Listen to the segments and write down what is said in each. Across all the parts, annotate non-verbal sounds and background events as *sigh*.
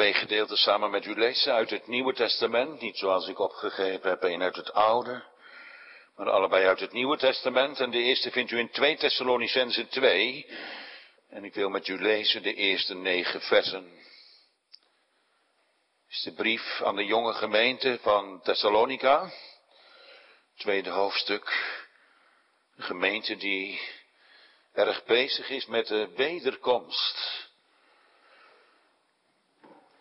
twee gedeelten samen met u lezen uit het Nieuwe Testament, niet zoals ik opgegeven heb, één uit het Oude, maar allebei uit het Nieuwe Testament. En de eerste vindt u in 2 Thessalonicense 2. En ik wil met u lezen de eerste negen versen. Het is de brief aan de jonge gemeente van Thessalonica, tweede hoofdstuk. Een gemeente die erg bezig is met de wederkomst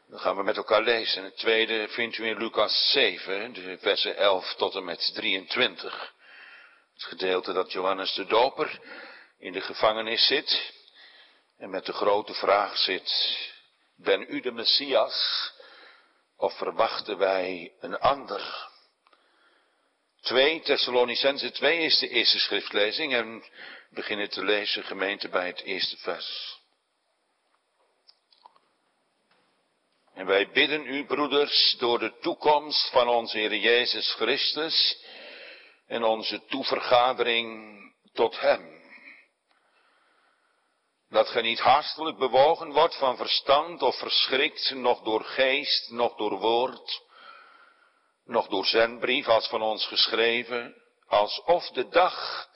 dan gaan we met elkaar lezen. Het tweede vindt u in Lucas 7, de versen 11 tot en met 23. Het gedeelte dat Johannes de Doper in de gevangenis zit en met de grote vraag zit, ben u de Messias of verwachten wij een ander? 2 Thessalonicense 2 is de eerste schriftlezing en beginnen te lezen gemeente bij het eerste vers. En wij bidden u, broeders, door de toekomst van onze Heer Jezus Christus en onze toevergadering tot Hem. Dat ge niet haastelijk bewogen wordt van verstand of verschrikt, nog door geest, nog door woord, nog door zendbrief als van ons geschreven, alsof de dag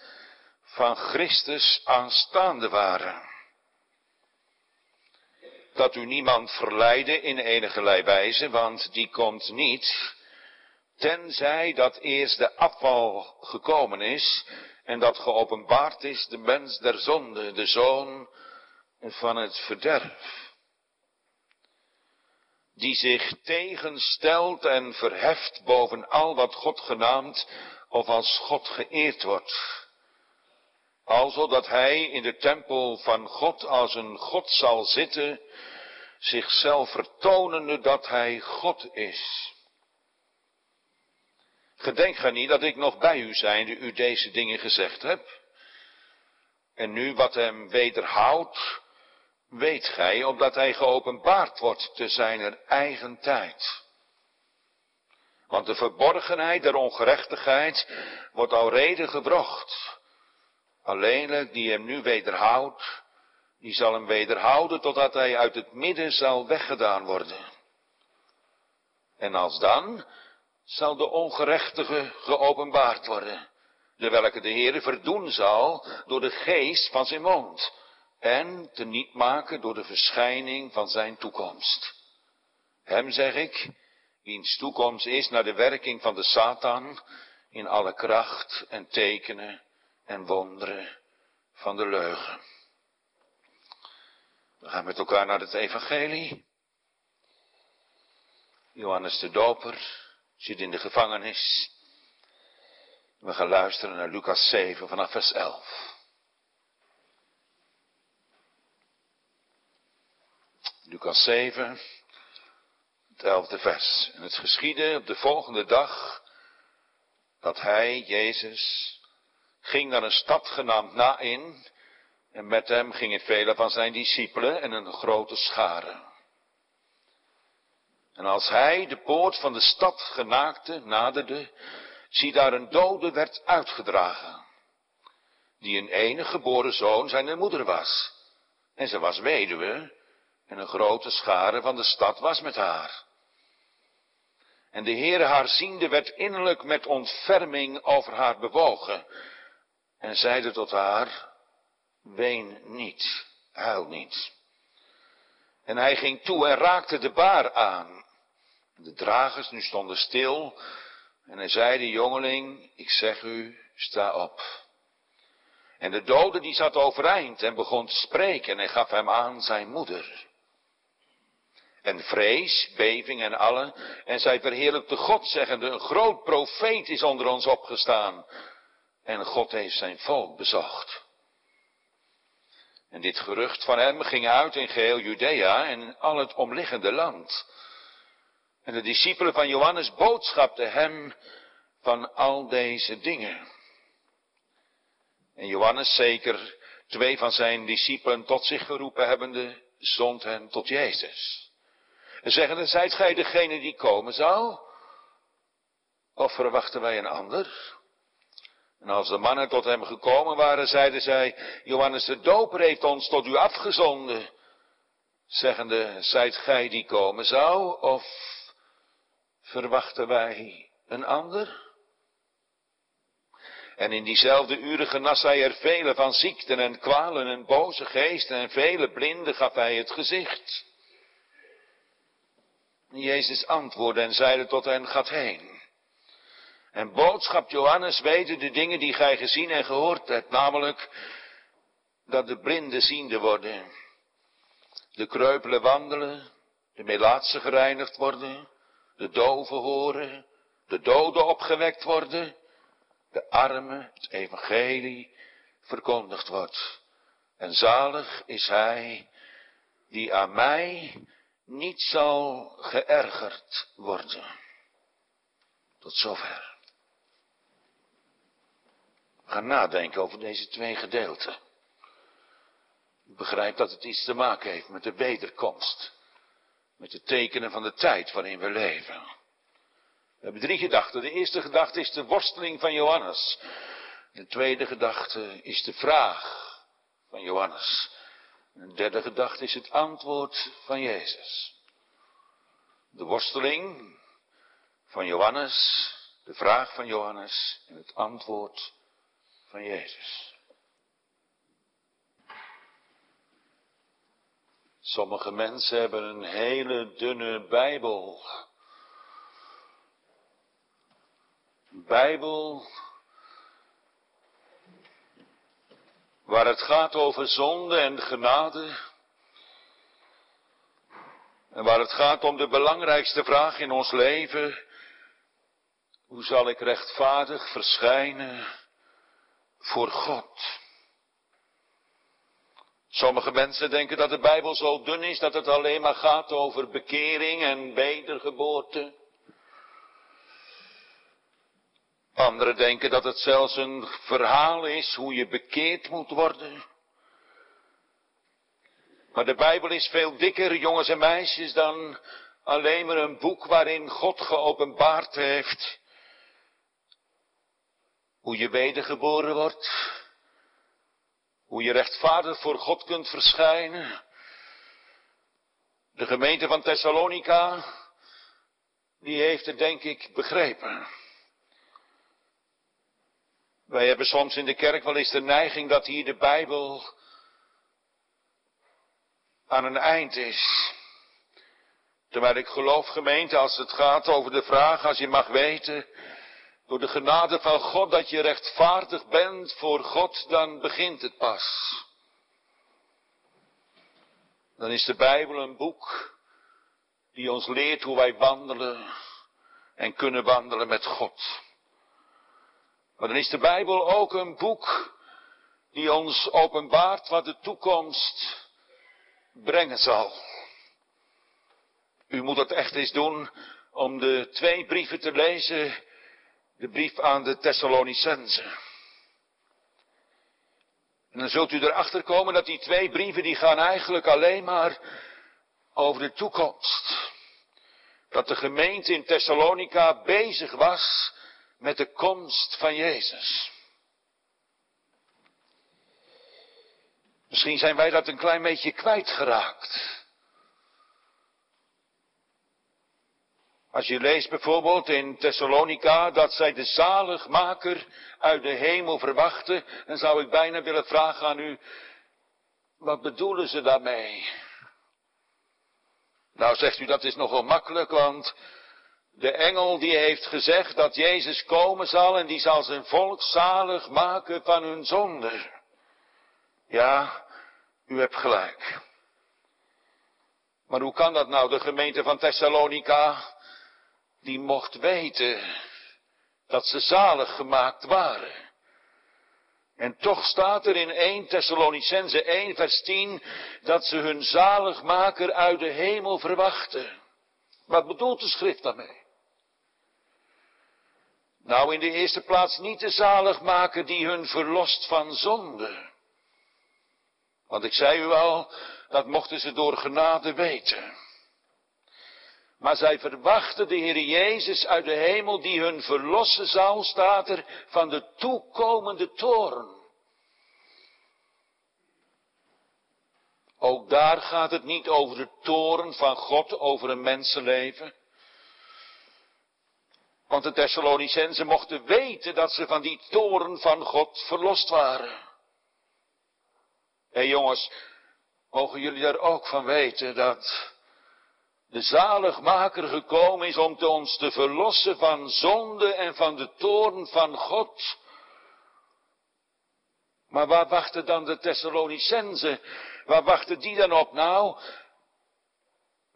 van Christus aanstaande waren dat u niemand verleide in enige wijze, want die komt niet, tenzij dat eerst de afval gekomen is en dat geopenbaard is de mens der zonde, de zoon van het verderf. Die zich tegenstelt en verheft boven al wat God genaamd of als God geëerd wordt. Alzo dat hij in de tempel van God als een God zal zitten, zichzelf vertonende dat hij God is. Gedenk gij niet dat ik nog bij u zijnde u deze dingen gezegd heb? En nu wat hem wederhoudt, weet gij, omdat hij geopenbaard wordt te zijner eigen tijd. Want de verborgenheid der ongerechtigheid wordt al reden gebrocht. Alleenlijk die hem nu wederhoudt, die zal hem wederhouden totdat hij uit het midden zal weggedaan worden. En als dan zal de ongerechtige geopenbaard worden, de welke de Heere verdoen zal door de geest van zijn mond en te niet maken door de verschijning van zijn toekomst. Hem zeg ik, wiens toekomst is naar de werking van de Satan in alle kracht en tekenen en wonderen van de leugen. We gaan met elkaar naar het evangelie. Johannes de Doper zit in de gevangenis. We gaan luisteren naar Lucas 7 vanaf vers 11. Lucas 7, het elfde vers. En het geschiedde op de volgende dag dat hij, Jezus, ging naar een stad genaamd Nain en met hem gingen vele van zijn discipelen en een grote schare. En als hij de poort van de stad genaakte naderde, zie daar een dode werd uitgedragen, die een enige geboren zoon zijn moeder was. En ze was weduwe, en een grote schare van de stad was met haar. En de Heere haar ziende werd innerlijk met ontferming over haar bewogen, en zeide tot haar, ween niet, huil niet. En hij ging toe en raakte de baar aan. De dragers nu stonden stil en hij zei de jongeling, ik zeg u, sta op. En de dode die zat overeind en begon te spreken en gaf hem aan zijn moeder. En vrees, beving en alle, en zij verheerlijkte God, zeggende, een groot profeet is onder ons opgestaan. En God heeft zijn volk bezocht. En dit gerucht van hem ging uit in geheel Judea en al het omliggende land. En de discipelen van Johannes boodschapten hem van al deze dingen. En Johannes, zeker twee van zijn discipelen tot zich geroepen hebbende, zond hen tot Jezus. En zeggende, zijt gij degene die komen zou? Of verwachten wij een ander? En als de mannen tot hem gekomen waren, zeiden zij, Johannes de Doper heeft ons tot u afgezonden. zeggende, zijt gij die komen zou, of verwachten wij een ander? En in diezelfde uren genas hij er vele van ziekten en kwalen en boze geesten en vele blinden gaf hij het gezicht. Jezus antwoordde en zeide tot hen, gaat heen. En boodschap Johannes weten de dingen die gij gezien en gehoord hebt, namelijk dat de blinden ziende worden, de kreupelen wandelen, de melaatsen gereinigd worden, de doven horen, de doden opgewekt worden, de armen het evangelie verkondigd wordt. En zalig is hij die aan mij niet zal geërgerd worden. Tot zover. Gaan nadenken over deze twee gedeelten. Ik begrijp dat het iets te maken heeft met de wederkomst. Met de tekenen van de tijd waarin we leven. We hebben drie gedachten. De eerste gedachte is de worsteling van Johannes. De tweede gedachte is de vraag van Johannes. De derde gedachte is het antwoord van Jezus. De worsteling van Johannes, de vraag van Johannes en het antwoord van Jezus. Sommige mensen hebben een hele dunne Bijbel. Bijbel waar het gaat over zonde en genade. En waar het gaat om de belangrijkste vraag in ons leven. Hoe zal ik rechtvaardig verschijnen voor God? Sommige mensen denken dat de Bijbel zo dun is dat het alleen maar gaat over bekering en wedergeboorte. Anderen denken dat het zelfs een verhaal is hoe je bekeerd moet worden. Maar de Bijbel is veel dikker, jongens en meisjes, dan alleen maar een boek waarin God geopenbaard heeft hoe je wedergeboren wordt, hoe je rechtvaardig voor God kunt verschijnen. De gemeente van Thessalonica, die heeft het denk ik begrepen. Wij hebben soms in de kerk wel eens de neiging dat hier de Bijbel aan een eind is. Terwijl ik geloof gemeente als het gaat over de vraag, als je mag weten, door de genade van God dat je rechtvaardig bent voor God, dan begint het pas. Dan is de Bijbel een boek die ons leert hoe wij wandelen en kunnen wandelen met God. Maar dan is de Bijbel ook een boek die ons openbaart wat de toekomst brengen zal. U moet het echt eens doen om de twee brieven te lezen. De brief aan de Thessalonicense. En dan zult u erachter komen dat die twee brieven die gaan eigenlijk alleen maar over de toekomst. Dat de gemeente in Thessalonica bezig was met de komst van Jezus. Misschien zijn wij dat een klein beetje kwijtgeraakt. Als je leest bijvoorbeeld in Thessalonica dat zij de zaligmaker uit de hemel verwachten, dan zou ik bijna willen vragen aan u, wat bedoelen ze daarmee? Nou zegt u dat is nogal makkelijk, want de engel die heeft gezegd dat Jezus komen zal en die zal zijn volk zalig maken van hun zonde. Ja, u hebt gelijk. Maar hoe kan dat nou? De gemeente van Thessalonica, die mocht weten dat ze zalig gemaakt waren. En toch staat er in 1 Thessalonicense 1 vers 10 dat ze hun zaligmaker uit de hemel verwachten. Wat bedoelt de schrift daarmee? Nou, in de eerste plaats niet de zaligmaker die hun verlost van zonde. Want ik zei u al, dat mochten ze door genade weten. Maar zij verwachten de Heer Jezus uit de hemel die hun verlossen zou, staat er, van de toekomende toren. Ook daar gaat het niet over de toren van God over een mensenleven. Want de Thessalonicenzen mochten weten dat ze van die toren van God verlost waren. Hé jongens, mogen jullie daar ook van weten dat de zaligmaker gekomen is om te ons te verlossen van zonde en van de toren van God. Maar waar wachten dan de Thessalonicenzen? Waar wachten die dan op nou?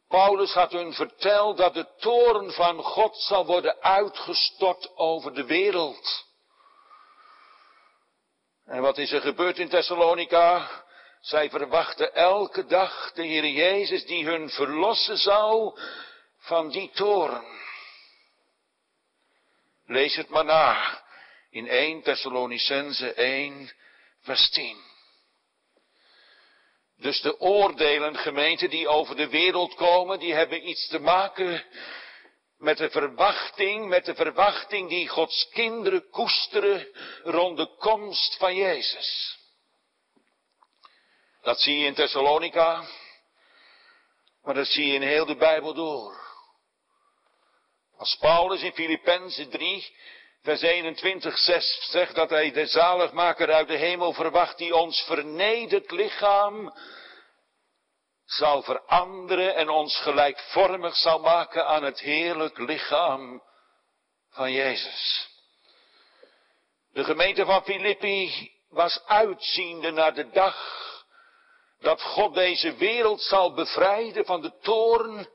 Paulus had hun verteld dat de toren van God zal worden uitgestort over de wereld. En wat is er gebeurd in Thessalonica? Zij verwachten elke dag de Heer Jezus die hun verlossen zou van die toren. Lees het maar na in 1 Thessalonicense 1 vers 10. Dus de oordelen, gemeenten die over de wereld komen, die hebben iets te maken met de verwachting, met de verwachting die Gods kinderen koesteren rond de komst van Jezus. Dat zie je in Thessalonica, maar dat zie je in heel de Bijbel door. Als Paulus in Filippenzen 3 vers 21 zegt dat hij de zaligmaker uit de hemel verwacht die ons vernederd lichaam zal veranderen en ons gelijkvormig zal maken aan het heerlijk lichaam van Jezus. De gemeente van Filippi was uitziende naar de dag dat God deze wereld zal bevrijden van de toorn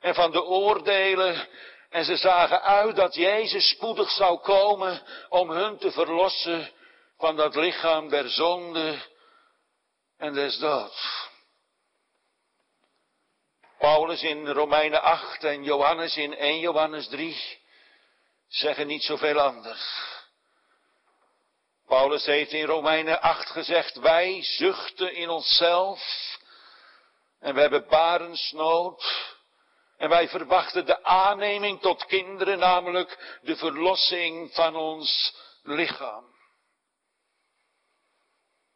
en van de oordelen en ze zagen uit dat Jezus spoedig zou komen om hun te verlossen van dat lichaam der zonde en des doods. Paulus in Romeinen 8 en Johannes in 1 Johannes 3 zeggen niet zoveel anders. Paulus heeft in Romeinen 8 gezegd, wij zuchten in onszelf en we hebben barensnood en wij verwachten de aanneming tot kinderen, namelijk de verlossing van ons lichaam.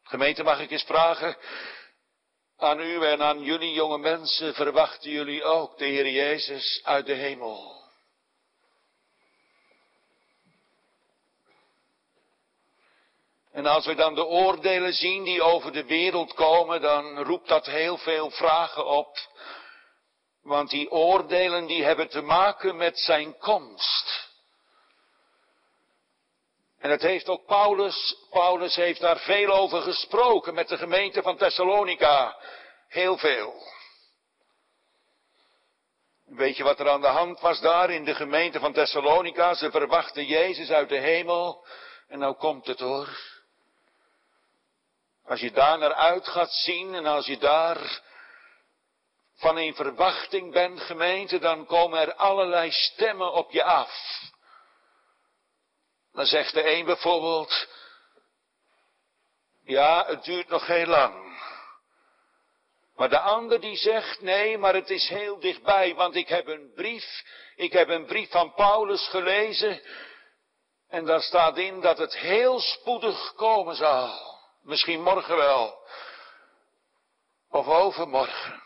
Gemeente, mag ik eens vragen aan u en aan jullie jonge mensen, verwachten jullie ook de Heer Jezus uit de hemel? En als we dan de oordelen zien die over de wereld komen, dan roept dat heel veel vragen op. Want die oordelen die hebben te maken met zijn komst. En het heeft ook Paulus, Paulus heeft daar veel over gesproken met de gemeente van Thessalonica. Heel veel. Weet je wat er aan de hand was daar in de gemeente van Thessalonica? Ze verwachten Jezus uit de hemel. En nou komt het hoor. Als je daar naar uit gaat zien en als je daar van in verwachting bent, gemeente, dan komen er allerlei stemmen op je af. Dan zegt de een bijvoorbeeld, ja, het duurt nog heel lang. Maar de ander die zegt, nee, maar het is heel dichtbij, want ik heb een brief, ik heb een brief van Paulus gelezen, en daar staat in dat het heel spoedig komen zal. Misschien morgen wel. Of overmorgen.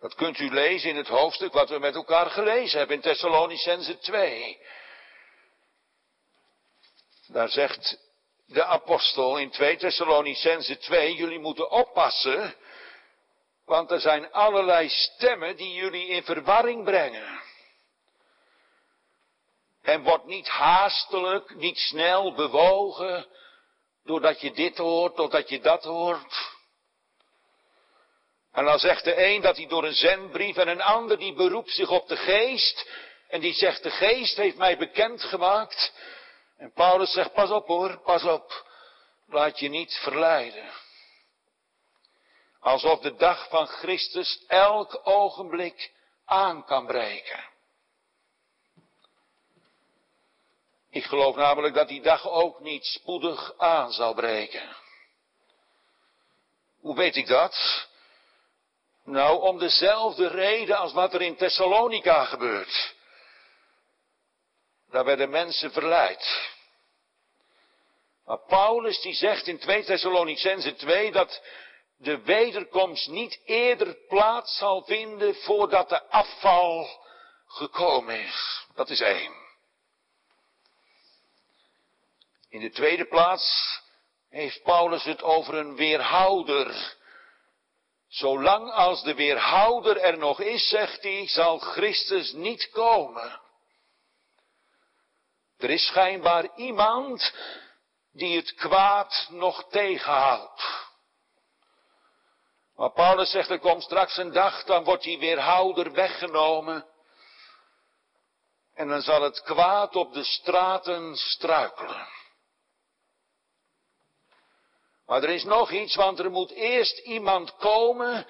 Dat kunt u lezen in het hoofdstuk wat we met elkaar gelezen hebben in Thessalonicense 2. Daar zegt de apostel in 2 Thessalonicense 2, jullie moeten oppassen, want er zijn allerlei stemmen die jullie in verwarring brengen. En word niet haastelijk, niet snel bewogen, doordat je dit hoort, doordat je dat hoort. En dan zegt de een dat hij door een zendbrief en een ander die beroept zich op de geest. En die zegt de geest heeft mij bekendgemaakt. En Paulus zegt pas op hoor, pas op. Laat je niet verleiden. Alsof de dag van Christus elk ogenblik aan kan breken. Ik geloof namelijk dat die dag ook niet spoedig aan zal breken. Hoe weet ik dat? Nou, om dezelfde reden als wat er in Thessalonica gebeurt. Daar werden mensen verleid. Maar Paulus die zegt in 2 Thessalonicense 2 dat de wederkomst niet eerder plaats zal vinden voordat de afval gekomen is. Dat is één. In de tweede plaats heeft Paulus het over een weerhouder. Zolang als de weerhouder er nog is, zegt hij, zal Christus niet komen. Er is schijnbaar iemand die het kwaad nog tegenhoudt. Maar Paulus zegt, er komt straks een dag, dan wordt die weerhouder weggenomen. En dan zal het kwaad op de straten struikelen. Maar er is nog iets, want er moet eerst iemand komen.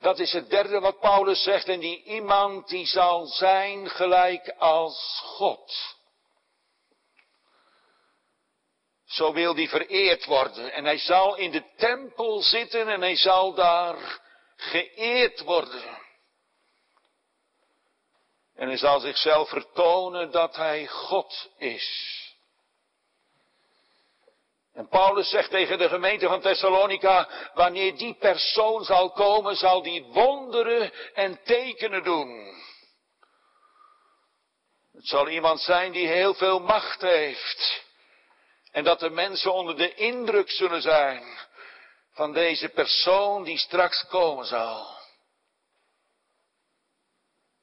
Dat is het derde wat Paulus zegt. En die iemand die zal zijn gelijk als God. Zo wil die vereerd worden. En hij zal in de tempel zitten en hij zal daar geëerd worden. En hij zal zichzelf vertonen dat hij God is. En Paulus zegt tegen de gemeente van Thessalonica, wanneer die persoon zal komen, zal die wonderen en tekenen doen. Het zal iemand zijn die heel veel macht heeft. En dat de mensen onder de indruk zullen zijn van deze persoon die straks komen zal.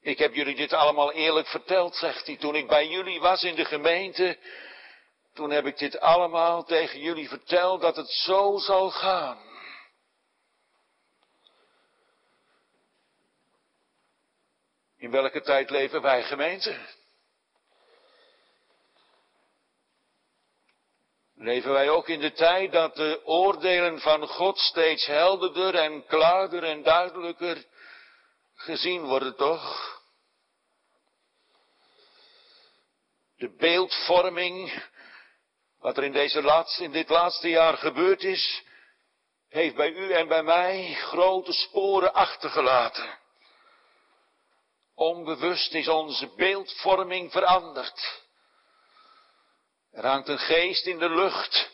Ik heb jullie dit allemaal eerlijk verteld, zegt hij, toen ik bij jullie was in de gemeente. Toen heb ik dit allemaal tegen jullie verteld dat het zo zal gaan. In welke tijd leven wij gemeente? Leven wij ook in de tijd dat de oordelen van God steeds helderder en klaarder en duidelijker gezien worden, toch? De beeldvorming wat er in, deze laatste, in dit laatste jaar gebeurd is, heeft bij u en bij mij grote sporen achtergelaten. Onbewust is onze beeldvorming veranderd. Er hangt een geest in de lucht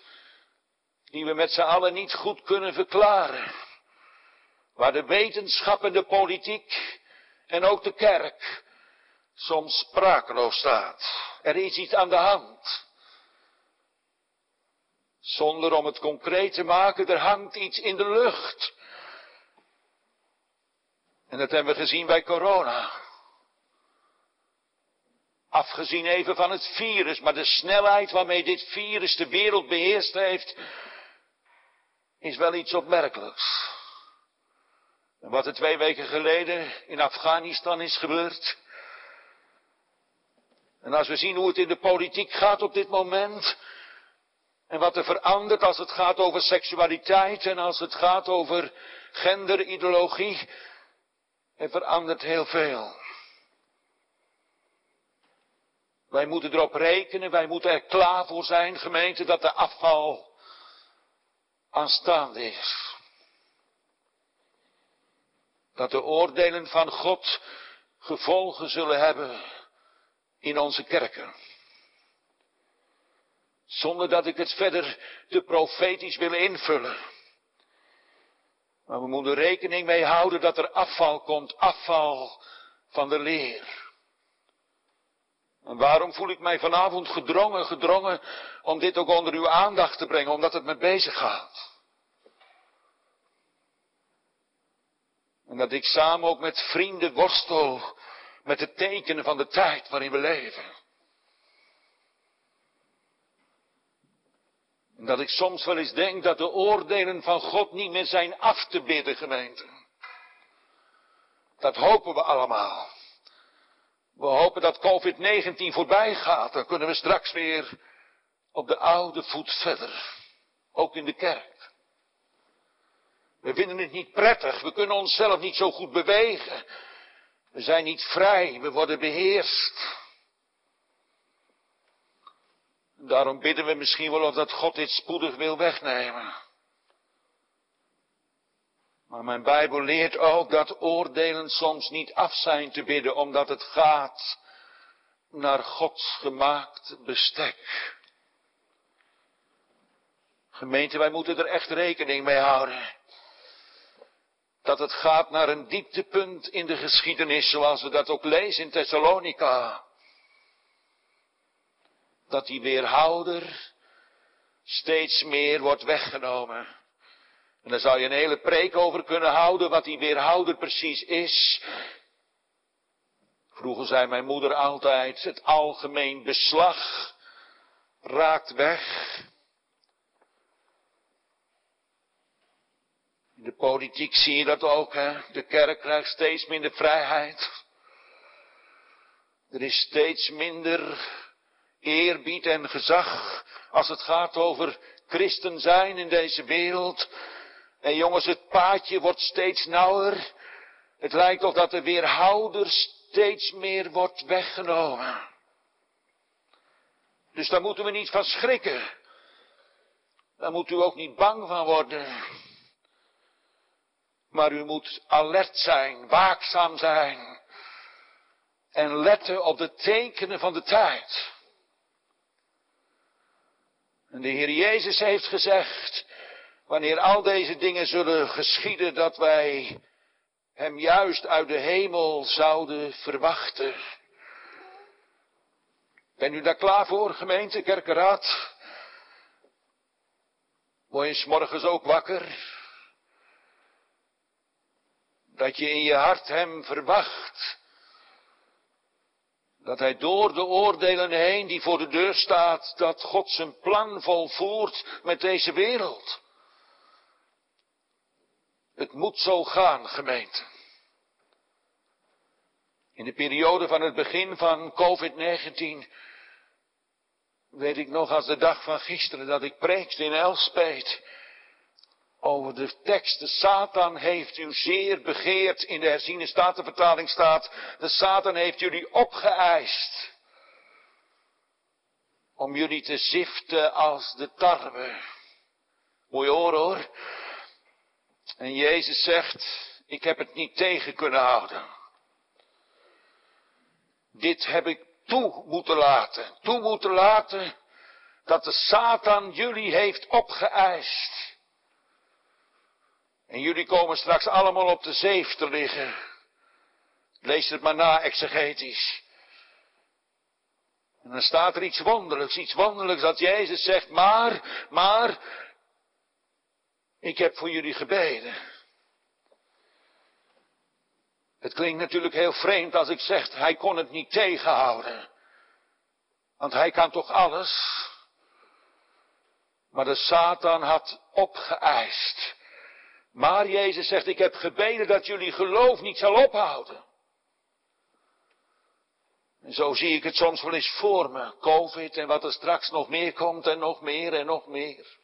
die we met z'n allen niet goed kunnen verklaren. Waar de wetenschap en de politiek en ook de kerk soms sprakeloos staat. Er is iets aan de hand. Zonder om het concreet te maken, er hangt iets in de lucht. En dat hebben we gezien bij corona. Afgezien even van het virus, maar de snelheid waarmee dit virus de wereld beheerst heeft, is wel iets opmerkelijks. En wat er twee weken geleden in Afghanistan is gebeurd. En als we zien hoe het in de politiek gaat op dit moment, en wat er verandert als het gaat over seksualiteit en als het gaat over genderideologie. Er verandert heel veel. Wij moeten erop rekenen, wij moeten er klaar voor zijn, gemeente, dat de afval aanstaande is. Dat de oordelen van God gevolgen zullen hebben in onze kerken. Zonder dat ik het verder te profetisch wil invullen. Maar we moeten rekening mee houden dat er afval komt, afval van de leer. En waarom voel ik mij vanavond gedrongen, gedrongen om dit ook onder uw aandacht te brengen, omdat het me bezig gaat. En dat ik samen ook met vrienden worstel met de tekenen van de tijd waarin we leven. Dat ik soms wel eens denk dat de oordelen van God niet meer zijn af te bidden, gemeente. Dat hopen we allemaal. We hopen dat COVID-19 voorbij gaat. Dan kunnen we straks weer op de oude voet verder. Ook in de kerk. We vinden het niet prettig. We kunnen onszelf niet zo goed bewegen. We zijn niet vrij. We worden beheerst. Daarom bidden we misschien wel of dat God dit spoedig wil wegnemen. Maar mijn Bijbel leert ook dat oordelen soms niet af zijn te bidden, omdat het gaat naar Gods gemaakt bestek. Gemeente, wij moeten er echt rekening mee houden. dat het gaat naar een dieptepunt in de geschiedenis, zoals we dat ook lezen in Thessalonica. Dat die weerhouder steeds meer wordt weggenomen. En daar zou je een hele preek over kunnen houden, wat die weerhouder precies is. Vroeger zei mijn moeder altijd, het algemeen beslag raakt weg. In de politiek zie je dat ook, hè? De kerk krijgt steeds minder vrijheid. Er is steeds minder eerbied en gezag als het gaat over christen zijn in deze wereld. En jongens, het paadje wordt steeds nauwer. Het lijkt toch dat de weerhouder steeds meer wordt weggenomen. Dus daar moeten we niet van schrikken. Daar moet u ook niet bang van worden. Maar u moet alert zijn, waakzaam zijn. En letten op de tekenen van de tijd. En de Heer Jezus heeft gezegd, wanneer al deze dingen zullen geschieden, dat wij Hem juist uit de hemel zouden verwachten. Ben u daar klaar voor, gemeente, kerkenraad? Word je morgens ook wakker? Dat je in je hart Hem verwacht. Dat Hij door de oordelen heen die voor de deur staat, dat God zijn plan volvoert met deze wereld. Het moet zo gaan, gemeente. In de periode van het begin van COVID-19 weet ik nog als de dag van gisteren dat ik preekte in Elspet over de tekst. De Satan heeft u zeer begeerd. In de herziene statenvertaling staat, de Satan heeft jullie opgeëist. Om jullie te ziften als de tarwe. Je horen hoor. En Jezus zegt, ik heb het niet tegen kunnen houden. Dit heb ik toe moeten laten. Toe moeten laten dat de Satan jullie heeft opgeëist. En jullie komen straks allemaal op de zeef te liggen. Lees het maar na, exegetisch. En dan staat er iets wonderlijks, iets wonderlijks dat Jezus zegt, maar, maar, ik heb voor jullie gebeden. Het klinkt natuurlijk heel vreemd als ik zeg, hij kon het niet tegenhouden. Want hij kan toch alles? Maar de Satan had opgeëist. Maar Jezus zegt, ik heb gebeden dat jullie geloof niet zal ophouden. En zo zie ik het soms wel eens voor me. Covid en wat er straks nog meer komt en nog meer en nog meer.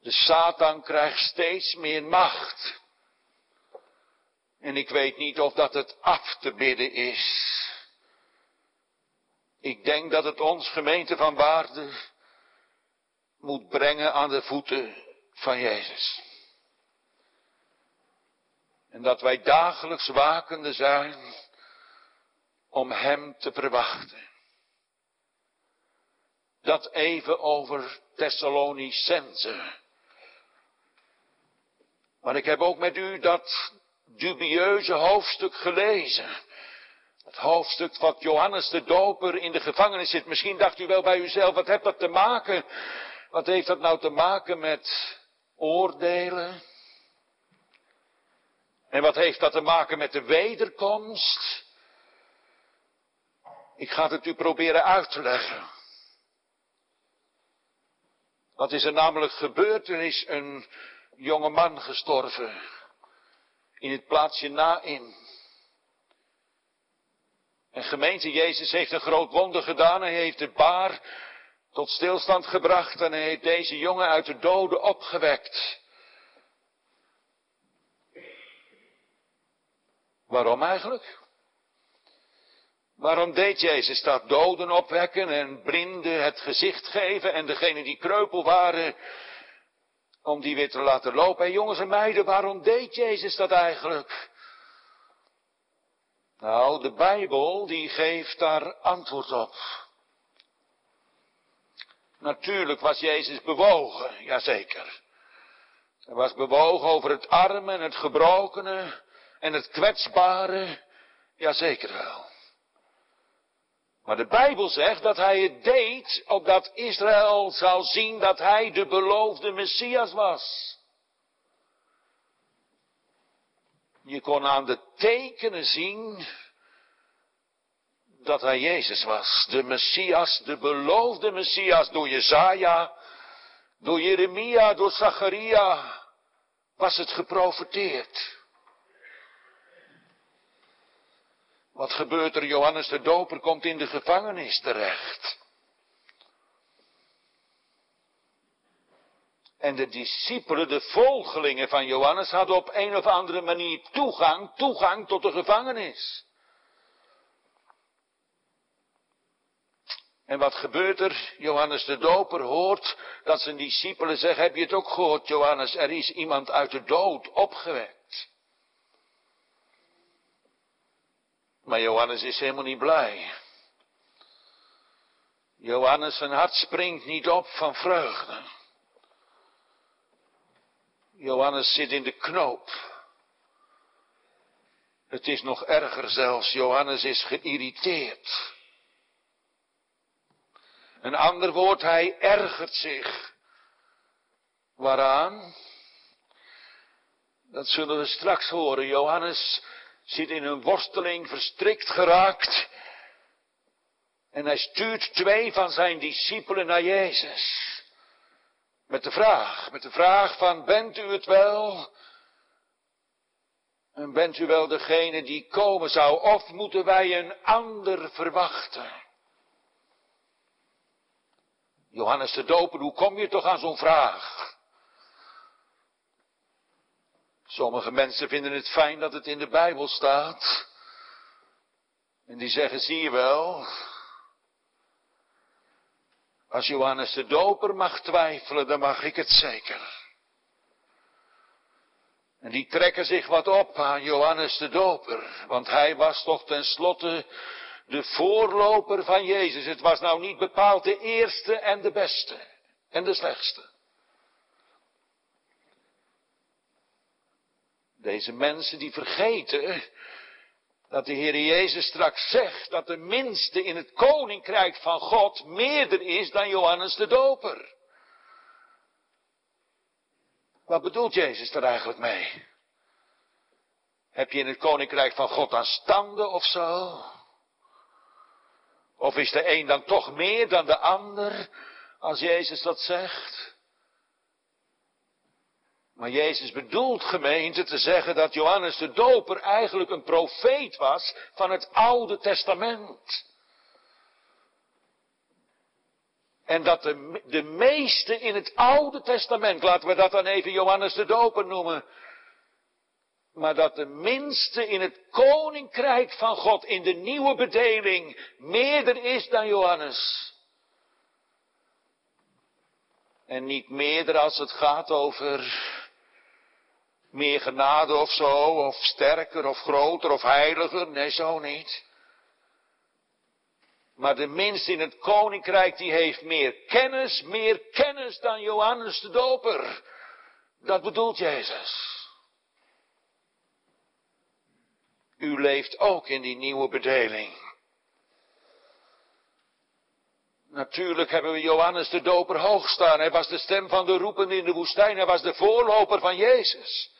De Satan krijgt steeds meer macht. En ik weet niet of dat het af te bidden is. Ik denk dat het ons gemeente van waarde moet brengen aan de voeten van Jezus. En dat wij dagelijks wakende zijn om Hem te verwachten. Dat even over Thessalonicense. Maar ik heb ook met u dat dubieuze hoofdstuk gelezen. Het hoofdstuk wat Johannes de Doper in de gevangenis zit. Misschien dacht u wel bij uzelf, wat heeft dat te maken? Wat heeft dat nou te maken met oordelen. En wat heeft dat te maken met de wederkomst? Ik ga het u proberen uit te leggen. Wat is er namelijk gebeurd? Er is een jonge man gestorven in het plaatsje Nain. En gemeente Jezus heeft een groot wonder gedaan. Hij heeft de baar tot stilstand gebracht en hij heeft deze jongen uit de doden opgewekt. Waarom eigenlijk? Waarom deed Jezus dat doden opwekken en blinden het gezicht geven en degenen die kreupel waren, om die weer te laten lopen? En jongens en meiden, waarom deed Jezus dat eigenlijk? Nou, de Bijbel die geeft daar antwoord op. Natuurlijk was Jezus bewogen, jazeker. Hij was bewogen over het arme en het gebrokene en het kwetsbare. Jazeker wel. Maar de Bijbel zegt dat hij het deed opdat Israël zou zien dat hij de beloofde Messias was. Je kon aan de tekenen zien dat hij Jezus was. De Messias, de beloofde Messias door Jezaja, door Jeremia, door Zacharia was het geprofeteerd. Wat gebeurt er? Johannes de Doper komt in de gevangenis terecht. En de discipelen, de volgelingen van Johannes, hadden op een of andere manier toegang, toegang tot de gevangenis. En wat gebeurt er? Johannes de Doper hoort dat zijn discipelen zeggen, heb je het ook gehoord Johannes, er is iemand uit de dood opgewekt. Maar Johannes is helemaal niet blij. Johannes zijn hart springt niet op van vreugde. Johannes zit in de knoop. Het is nog erger zelfs, Johannes is geïrriteerd. Een ander woord, hij ergert zich. Waaraan? Dat zullen we straks horen. Johannes zit in een worsteling verstrikt geraakt. En hij stuurt twee van zijn discipelen naar Jezus. Met de vraag, met de vraag van, bent u het wel? En bent u wel degene die komen zou, of moeten wij een ander verwachten? Johannes de Doper, hoe kom je toch aan zo'n vraag? Sommige mensen vinden het fijn dat het in de Bijbel staat. En die zeggen, zie je wel, als Johannes de Doper mag twijfelen, dan mag ik het zeker. En die trekken zich wat op aan Johannes de Doper, want hij was toch tenslotte de voorloper van Jezus. Het was nou niet bepaald de eerste en de beste en de slechtste. Deze mensen die vergeten dat de Heer Jezus straks zegt dat de minste in het koninkrijk van God meerder is dan Johannes de Doper. Wat bedoelt Jezus er eigenlijk mee? Heb je in het koninkrijk van God aan standen of zo? Of is de een dan toch meer dan de ander, als Jezus dat zegt? Maar Jezus bedoelt gemeente te zeggen dat Johannes de Doper eigenlijk een profeet was van het Oude Testament. En dat de, de meeste in het Oude Testament, laten we dat dan even Johannes de Doper noemen, maar dat de minste in het koninkrijk van God, in de nieuwe bedeling, meerder is dan Johannes. En niet meerder als het gaat over meer genade of zo, of sterker of groter of heiliger. Nee, zo niet. Maar de minste in het koninkrijk die heeft meer kennis, meer kennis dan Johannes de Doper. Dat bedoelt Jezus. U leeft ook in die nieuwe bedeling. Natuurlijk hebben we Johannes de Doper hoog staan. Hij was de stem van de roepende in de woestijn. Hij was de voorloper van Jezus.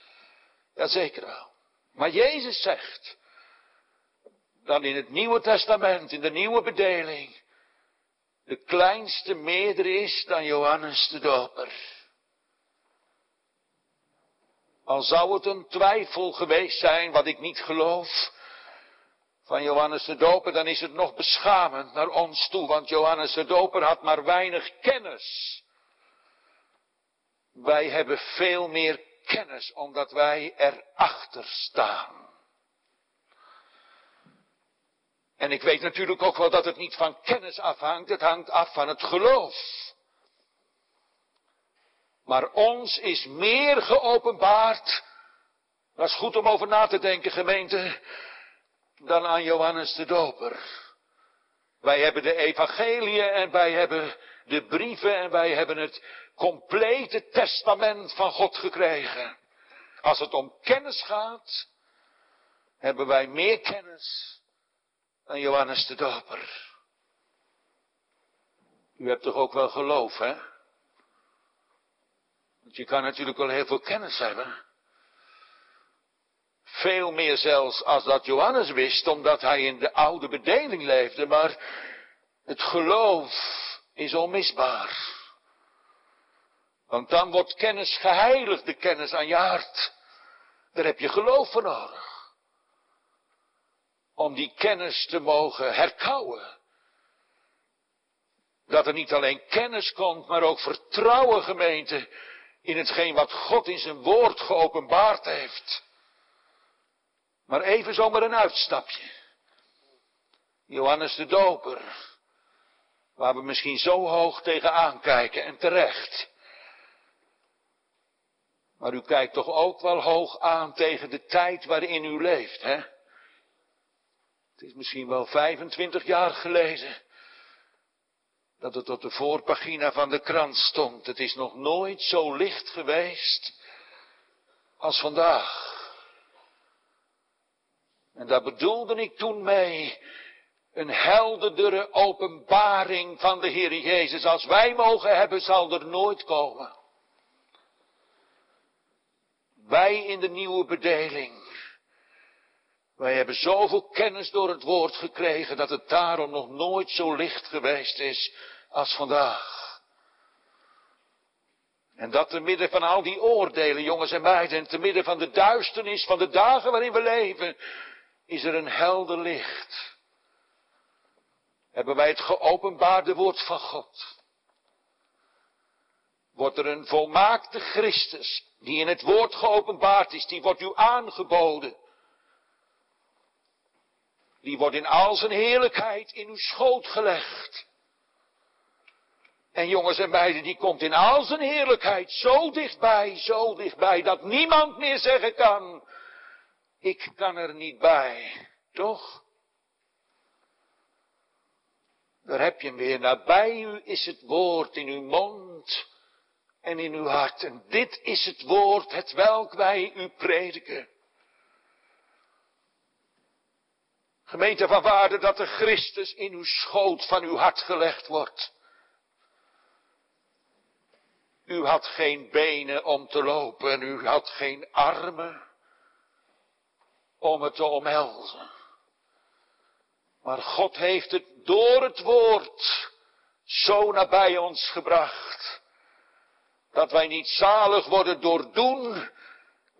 Jazeker wel. Maar Jezus zegt, dan in het Nieuwe Testament, in de nieuwe bedeling, de kleinste meerder is dan Johannes de Doper. Al zou het een twijfel geweest zijn, wat ik niet geloof, van Johannes de Doper, dan is het nog beschamend naar ons toe, want Johannes de Doper had maar weinig kennis. Wij hebben veel meer kennis, omdat wij erachter staan. En ik weet natuurlijk ook wel dat het niet van kennis afhangt, het hangt af van het geloof. Maar ons is meer geopenbaard, dat is goed om over na te denken gemeente, dan aan Johannes de Doper. Wij hebben de evangelie en wij hebben de brieven en wij hebben het complete testament van God gekregen. Als het om kennis gaat, hebben wij meer kennis dan Johannes de Doper. U hebt toch ook wel geloof, hè? Je kan natuurlijk wel heel veel kennis hebben. Veel meer zelfs als dat Johannes wist, omdat hij in de oude bedeling leefde. Maar het geloof is onmisbaar. Want dan wordt kennis geheiligd, de kennis aan je hart. Daar heb je geloof voor nodig. Om die kennis te mogen herkauwen. Dat er niet alleen kennis komt, maar ook vertrouwen gemeente in hetgeen wat God in zijn woord geopenbaard heeft. Maar even zomaar een uitstapje. Johannes de Doper, waar we misschien zo hoog tegenaan kijken en terecht. Maar u kijkt toch ook wel hoog aan tegen de tijd waarin u leeft, hè? Het is misschien wel 25 jaar geleden dat het op de voorpagina van de krant stond. Het is nog nooit zo licht geweest als vandaag. En daar bedoelde ik toen mee een helderdere openbaring van de Heer Jezus. Als wij mogen hebben, zal er nooit komen. Wij in de nieuwe bedeling. Wij hebben zoveel kennis door het woord gekregen dat het daarom nog nooit zo licht geweest is als vandaag. En dat te midden van al die oordelen, jongens en meiden, en te midden van de duisternis van de dagen waarin we leven, is er een helder licht. Hebben wij het geopenbaarde woord van God. Wordt er een volmaakte Christus, die in het woord geopenbaard is, die wordt u aangeboden. Die wordt in al zijn heerlijkheid in uw schoot gelegd. En jongens en meiden, die komt in al zijn heerlijkheid zo dichtbij, zo dichtbij, dat niemand meer zeggen kan, ik kan er niet bij. Toch? Daar heb je hem weer. Nabij u is het woord in uw mond en in uw hart. En dit is het woord, het welk wij u prediken. Gemeente van waarde dat de Christus in uw schoot van uw hart gelegd wordt. U had geen benen om te lopen en u had geen armen om het te omhelzen. Maar God heeft het door het woord zo nabij ons gebracht. Dat wij niet zalig worden door doen,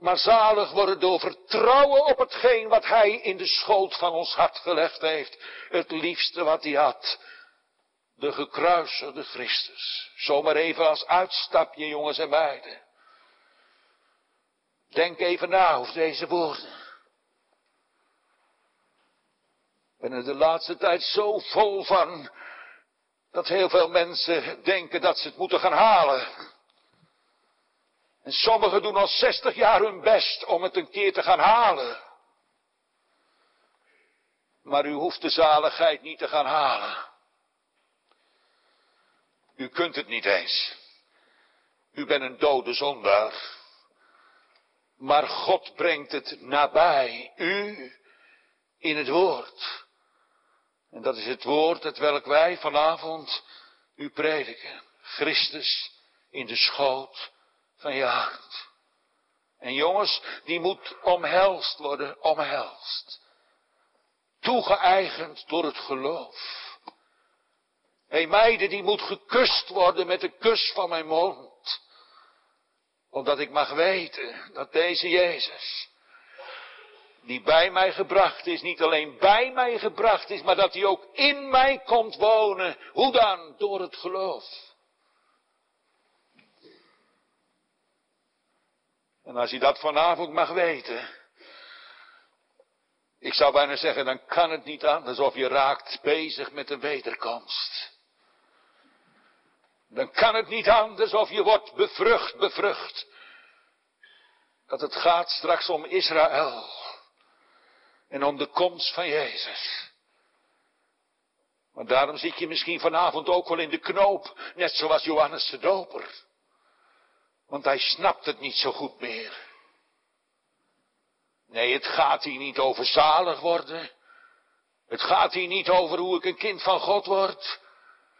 maar zalig worden door vertrouwen op hetgeen wat Hij in de schoot van ons hart gelegd heeft. Het liefste wat Hij had. De gekruiserde Christus. Zomaar even als uitstapje, jongens en meiden. Denk even na over deze woorden. ben er de laatste tijd zo vol van dat heel veel mensen denken dat ze het moeten gaan halen. En sommigen doen al 60 jaar hun best om het een keer te gaan halen. Maar u hoeft de zaligheid niet te gaan halen. U kunt het niet eens. U bent een dode zondaar. Maar God brengt het nabij u in het woord. En dat is het woord het welk wij vanavond u prediken. Christus in de schoot van je hart. En jongens, die moet omhelst worden, omhelst. Toegeëigend door het geloof. Hé meiden, die moet gekust worden met de kus van mijn mond. Omdat ik mag weten dat deze Jezus die bij mij gebracht is, niet alleen bij mij gebracht is, maar dat hij ook in mij komt wonen. Hoe dan? Door het geloof. En als hij dat vanavond mag weten, ik zou bijna zeggen, dan kan het niet anders of je raakt bezig met de wederkomst. Dan kan het niet anders of je wordt bevrucht, bevrucht. Dat het gaat straks om Israël en om de komst van Jezus. Maar daarom zit je misschien vanavond ook wel in de knoop, net zoals Johannes de Doper. Want hij snapt het niet zo goed meer. Nee, het gaat hier niet over zalig worden. Het gaat hier niet over hoe ik een kind van God word.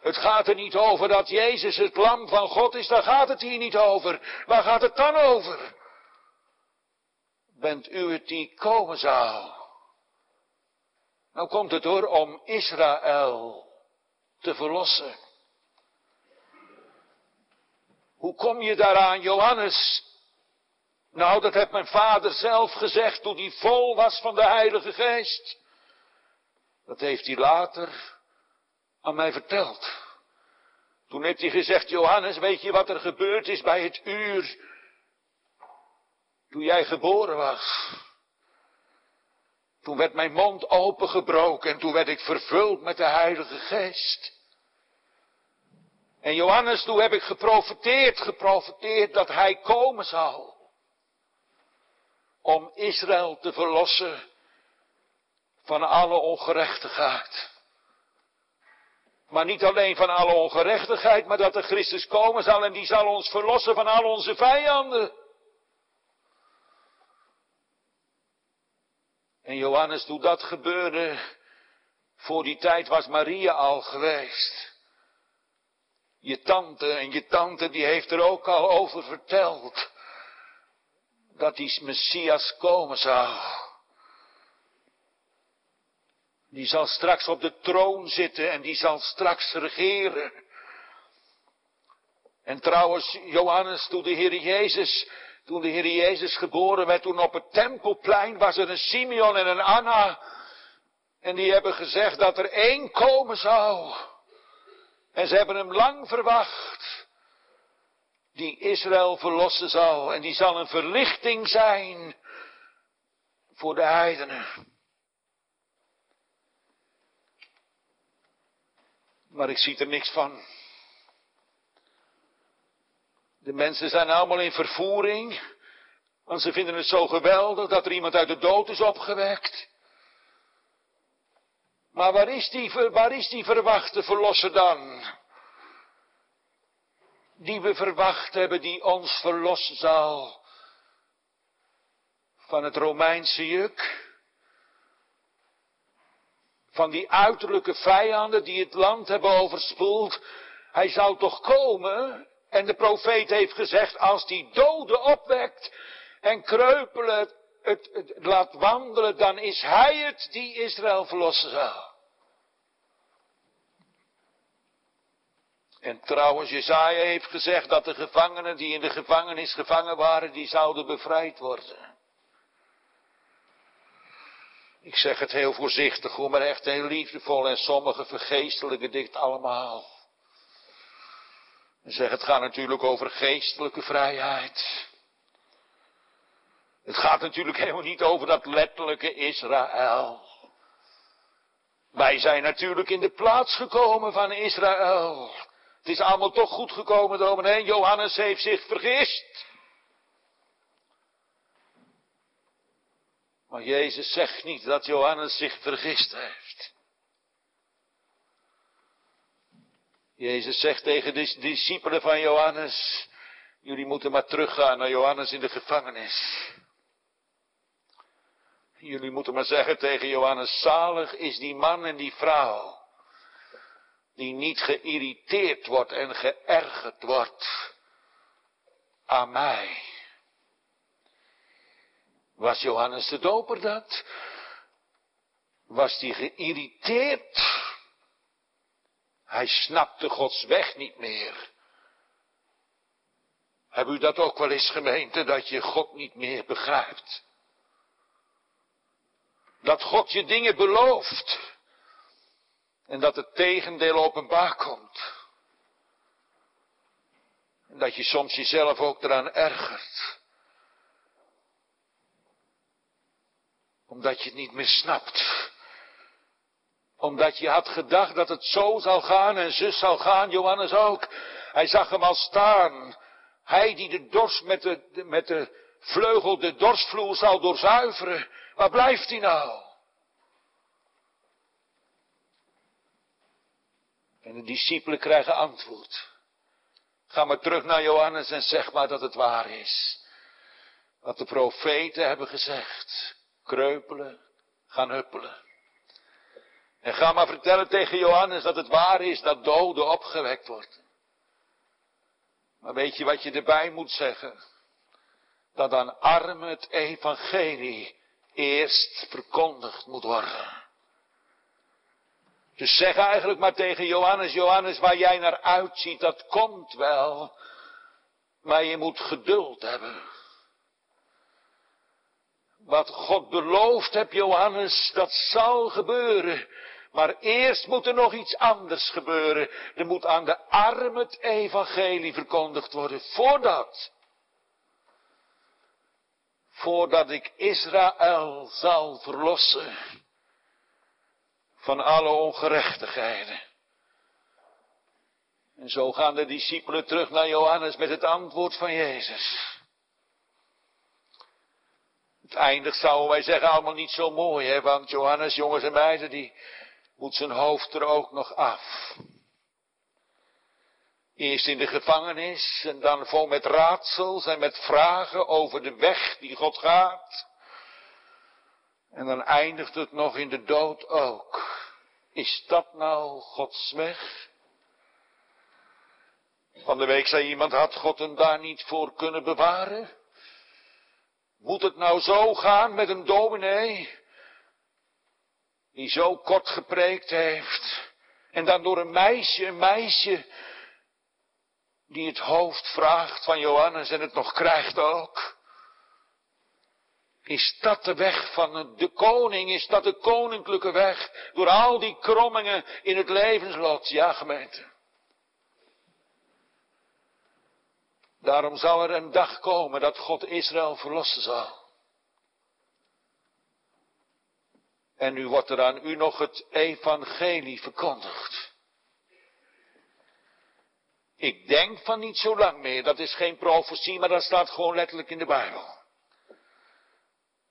Het gaat er niet over dat Jezus het lam van God is, daar gaat het hier niet over. Waar gaat het dan over? Bent u het die komen zou? Nou komt het door om Israël te verlossen. Hoe kom je daaraan, Johannes? Nou, dat heeft mijn vader zelf gezegd toen hij vol was van de Heilige Geest. Dat heeft hij later aan mij verteld. Toen heeft hij gezegd, Johannes, weet je wat er gebeurd is bij het uur toen jij geboren was? Toen werd mijn mond opengebroken en toen werd ik vervuld met de Heilige Geest. En Johannes, toen heb ik geprofiteerd, geprofiteerd dat hij komen zou. Om Israël te verlossen van alle ongerechtigheid. Maar niet alleen van alle ongerechtigheid, maar dat de Christus komen zal en die zal ons verlossen van al onze vijanden. En Johannes, toen dat gebeurde, voor die tijd was Maria al geweest. Je tante en je tante die heeft er ook al over verteld. Dat die Messias komen zou. Die zal straks op de troon zitten en die zal straks regeren. En trouwens, Johannes, toen de Heer Jezus, toen de Heer Jezus geboren werd, toen op het tempelplein was er een Simeon en een Anna. En die hebben gezegd dat er één komen zou. En ze hebben hem lang verwacht. Die Israël verlossen zal. En die zal een verlichting zijn voor de heidenen. Maar ik zie er niks van. De mensen zijn allemaal in vervoering. Want ze vinden het zo geweldig dat er iemand uit de dood is opgewekt. Maar waar is die, waar is die verwachte verlosser dan? Die we verwacht hebben, die ons verlossen zal van het Romeinse juk. Van die uiterlijke vijanden die het land hebben overspoeld. Hij zou toch komen? En de profeet heeft gezegd, als die doden opwekt en kreupelen het, laat wandelen, dan is hij het die Israël verlossen zal. En trouwens, Jezaja heeft gezegd dat de gevangenen die in de gevangenis gevangen waren, die zouden bevrijd worden. Ik zeg het heel voorzichtig maar echt heel liefdevol en sommige vergeestelijke dit allemaal. En zeg, het gaat natuurlijk over geestelijke vrijheid. Het gaat natuurlijk *laughs* helemaal niet over dat letterlijke Israël. Wij zijn natuurlijk in de plaats gekomen van Israël. Het is allemaal toch goed gekomen, dominee. Johannes heeft zich vergist. Maar Jezus zegt niet dat Johannes zich vergist heeft. Jezus zegt tegen de discipelen van Johannes, jullie moeten maar teruggaan naar Johannes in de gevangenis. Jullie moeten maar zeggen tegen Johannes, zalig is die man en die vrouw, die niet geïrriteerd wordt en geërgerd wordt aan mij. Was Johannes de Doper dat? Was die geïrriteerd? Hij snapte Gods weg niet meer. Heb u dat ook wel eens gemeente, dat je God niet meer begrijpt? Dat God je dingen belooft. En dat het tegendeel openbaar komt. En dat je soms jezelf ook eraan ergert. Omdat je het niet meer snapt. Omdat je had gedacht dat het zo zal gaan en zus zal gaan, Johannes ook. Hij zag hem al staan. Hij die de dorst met de, met de vleugel de dorstvloer zal doorzuiveren. Waar blijft hij nou? En de discipelen krijgen antwoord. Ga maar terug naar Johannes en zeg maar dat het waar is. Wat de profeten hebben gezegd. Kreupelen, gaan huppelen. En ga maar vertellen tegen Johannes dat het waar is dat doden opgewekt wordt. Maar weet je wat je erbij moet zeggen? Dat aan armen het evangelie eerst verkondigd moet worden. Dus zeg eigenlijk maar tegen Johannes, Johannes, waar jij naar uitziet, dat komt wel. Maar je moet geduld hebben. Wat God beloofd hebt, Johannes, dat zal gebeuren. Maar eerst moet er nog iets anders gebeuren. Er moet aan de armen het evangelie verkondigd worden. Voordat. Voordat ik Israël zal verlossen. Van alle ongerechtigheden. En zo gaan de discipelen terug naar Johannes met het antwoord van Jezus. Het eindigt, zouden wij zeggen, allemaal niet zo mooi, hè? want Johannes, jongens en meiden, die moet zijn hoofd er ook nog af. Eerst in de gevangenis en dan vol met raadsels en met vragen over de weg die God gaat. En dan eindigt het nog in de dood ook. Is dat nou Gods weg? Van de week zei iemand, had God hem daar niet voor kunnen bewaren? Moet het nou zo gaan met een dominee? Die zo kort gepreekt heeft. En dan door een meisje, een meisje. Die het hoofd vraagt van Johannes en het nog krijgt ook. Is dat de weg van de koning? Is dat de koninklijke weg? Door al die krommingen in het levenslot? Ja, gemeente. Daarom zal er een dag komen dat God Israël verlossen zal. En nu wordt er aan u nog het evangelie verkondigd. Ik denk van niet zo lang meer, dat is geen profetie, maar dat staat gewoon letterlijk in de Bijbel.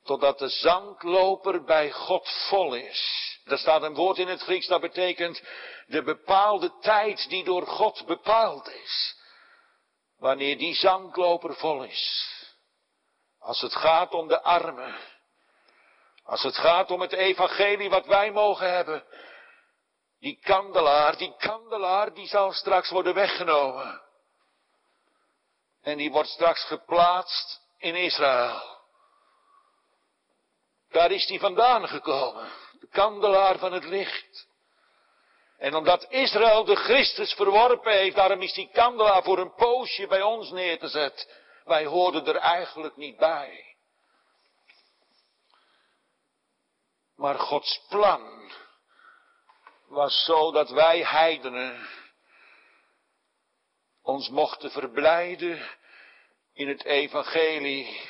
Totdat de zandloper bij God vol is. Er staat een woord in het Grieks dat betekent de bepaalde tijd die door God bepaald is. Wanneer die zandloper vol is. Als het gaat om de armen. Als het gaat om het evangelie wat wij mogen hebben. Die kandelaar, die kandelaar, die zal straks worden weggenomen. En die wordt straks geplaatst in Israël. Daar is die vandaan gekomen. De kandelaar van het licht. En omdat Israël de Christus verworpen heeft, daarom is die kandelaar voor een poosje bij ons neergezet. Wij hoorden er eigenlijk niet bij. Maar Gods plan was zo dat wij heidenen ons mochten verblijden in het evangelie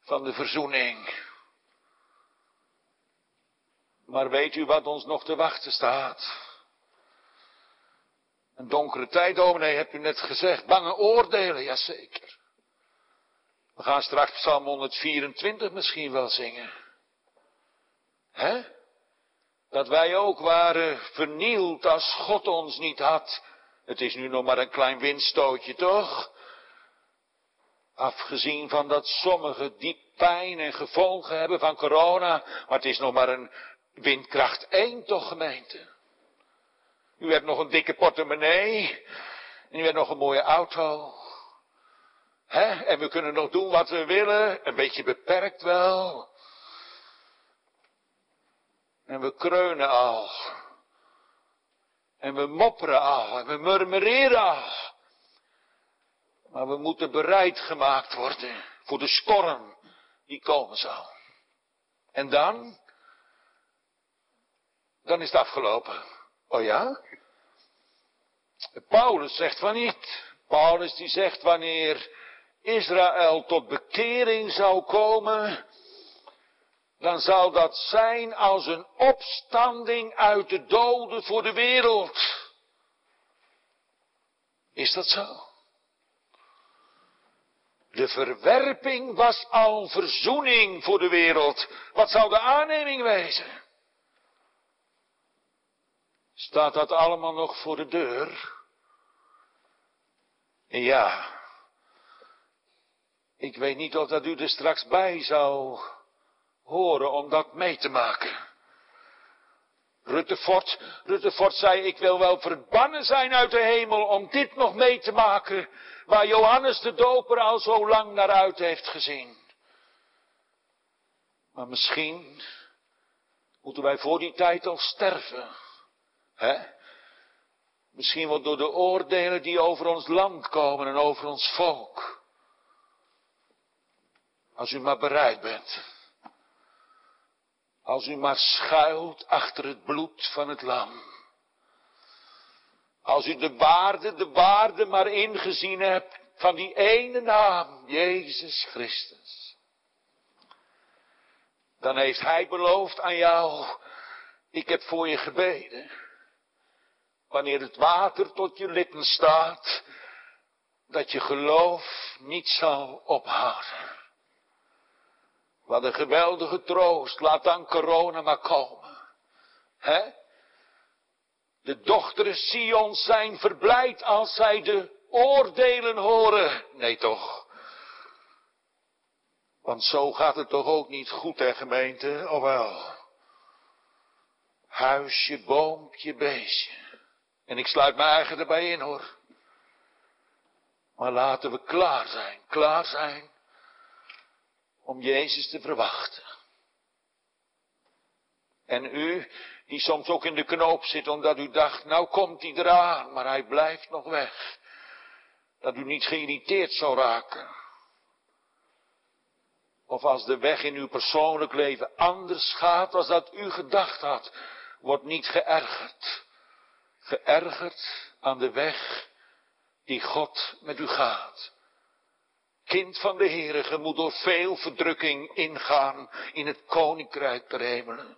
van de verzoening. Maar weet u wat ons nog te wachten staat? Een donkere tijd, dominee, hebt u net gezegd. Bange oordelen, jazeker. We gaan straks Psalm 124 misschien wel zingen. Hè? Dat wij ook waren vernield als God ons niet had. Het is nu nog maar een klein windstootje, toch? Afgezien van dat sommigen diep pijn en gevolgen hebben van corona. Maar het is nog maar een windkracht 1 toch gemeente. U hebt nog een dikke portemonnee. En u hebt nog een mooie auto. Hè? En we kunnen nog doen wat we willen. Een beetje beperkt wel. En we kreunen al. En we mopperen al. En we murmureren al. Maar we moeten bereid gemaakt worden voor de storm die komen zal. En dan? Dan is het afgelopen. Oh ja? Paulus zegt van niet. Paulus die zegt wanneer Israël tot bekering zou komen, dan zal dat zijn als een opstanding uit de doden voor de wereld. Is dat zo? De verwerping was al verzoening voor de wereld. Wat zou de aanneming wezen? Staat dat allemaal nog voor de deur? Ja. Ik weet niet of dat u er straks bij zou horen om dat mee te maken. Ruttefort, Ruttefort zei, ik wil wel verbannen zijn uit de hemel om dit nog mee te maken, waar Johannes de Doper al zo lang naar uit heeft gezien. Maar misschien moeten wij voor die tijd al sterven. Hè? Misschien wel door de oordelen die over ons land komen en over ons volk. Als u maar bereid bent. Als u maar schuilt achter het bloed van het lam. Als u de waarde, de waarde maar ingezien hebt van die ene naam, Jezus Christus. Dan heeft Hij beloofd aan jou, ik heb voor je gebeden. Wanneer het water tot je lippen staat, dat je geloof niet zal ophouden. Wat een geweldige troost. Laat dan corona maar komen. Hè? De dochteren Sion zijn verblijd als zij de oordelen horen. Nee toch. Want zo gaat het toch ook niet goed, hè gemeente, of wel? Huisje, boompje, beestje. En ik sluit mijn eigen erbij in hoor. Maar laten we klaar zijn, klaar zijn om Jezus te verwachten. En u, die soms ook in de knoop zit omdat u dacht, nou komt hij eraan, maar hij blijft nog weg. Dat u niet geïrriteerd zou raken. Of als de weg in uw persoonlijk leven anders gaat als dat u gedacht had, wordt niet geërgerd. Geërgerd aan de weg die God met u gaat. Kind van de Heere, ge moet door veel verdrukking ingaan in het koninkrijk der hemelen.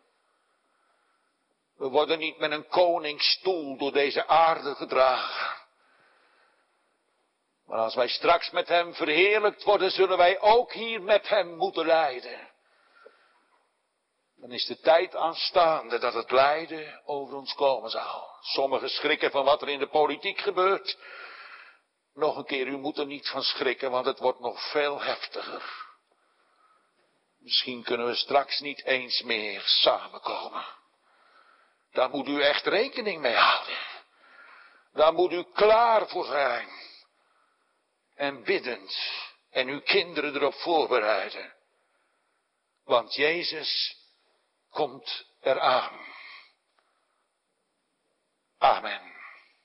We worden niet met een koningsstoel door deze aarde gedragen. Maar als wij straks met hem verheerlijkt worden, zullen wij ook hier met hem moeten lijden. Dan is de tijd aanstaande dat het lijden over ons komen zal. Sommigen schrikken van wat er in de politiek gebeurt. Nog een keer, u moet er niet van schrikken, want het wordt nog veel heftiger. Misschien kunnen we straks niet eens meer samenkomen. Daar moet u echt rekening mee houden. Daar moet u klaar voor zijn. En biddend. En uw kinderen erop voorbereiden. Want Jezus komt eraan. Amen.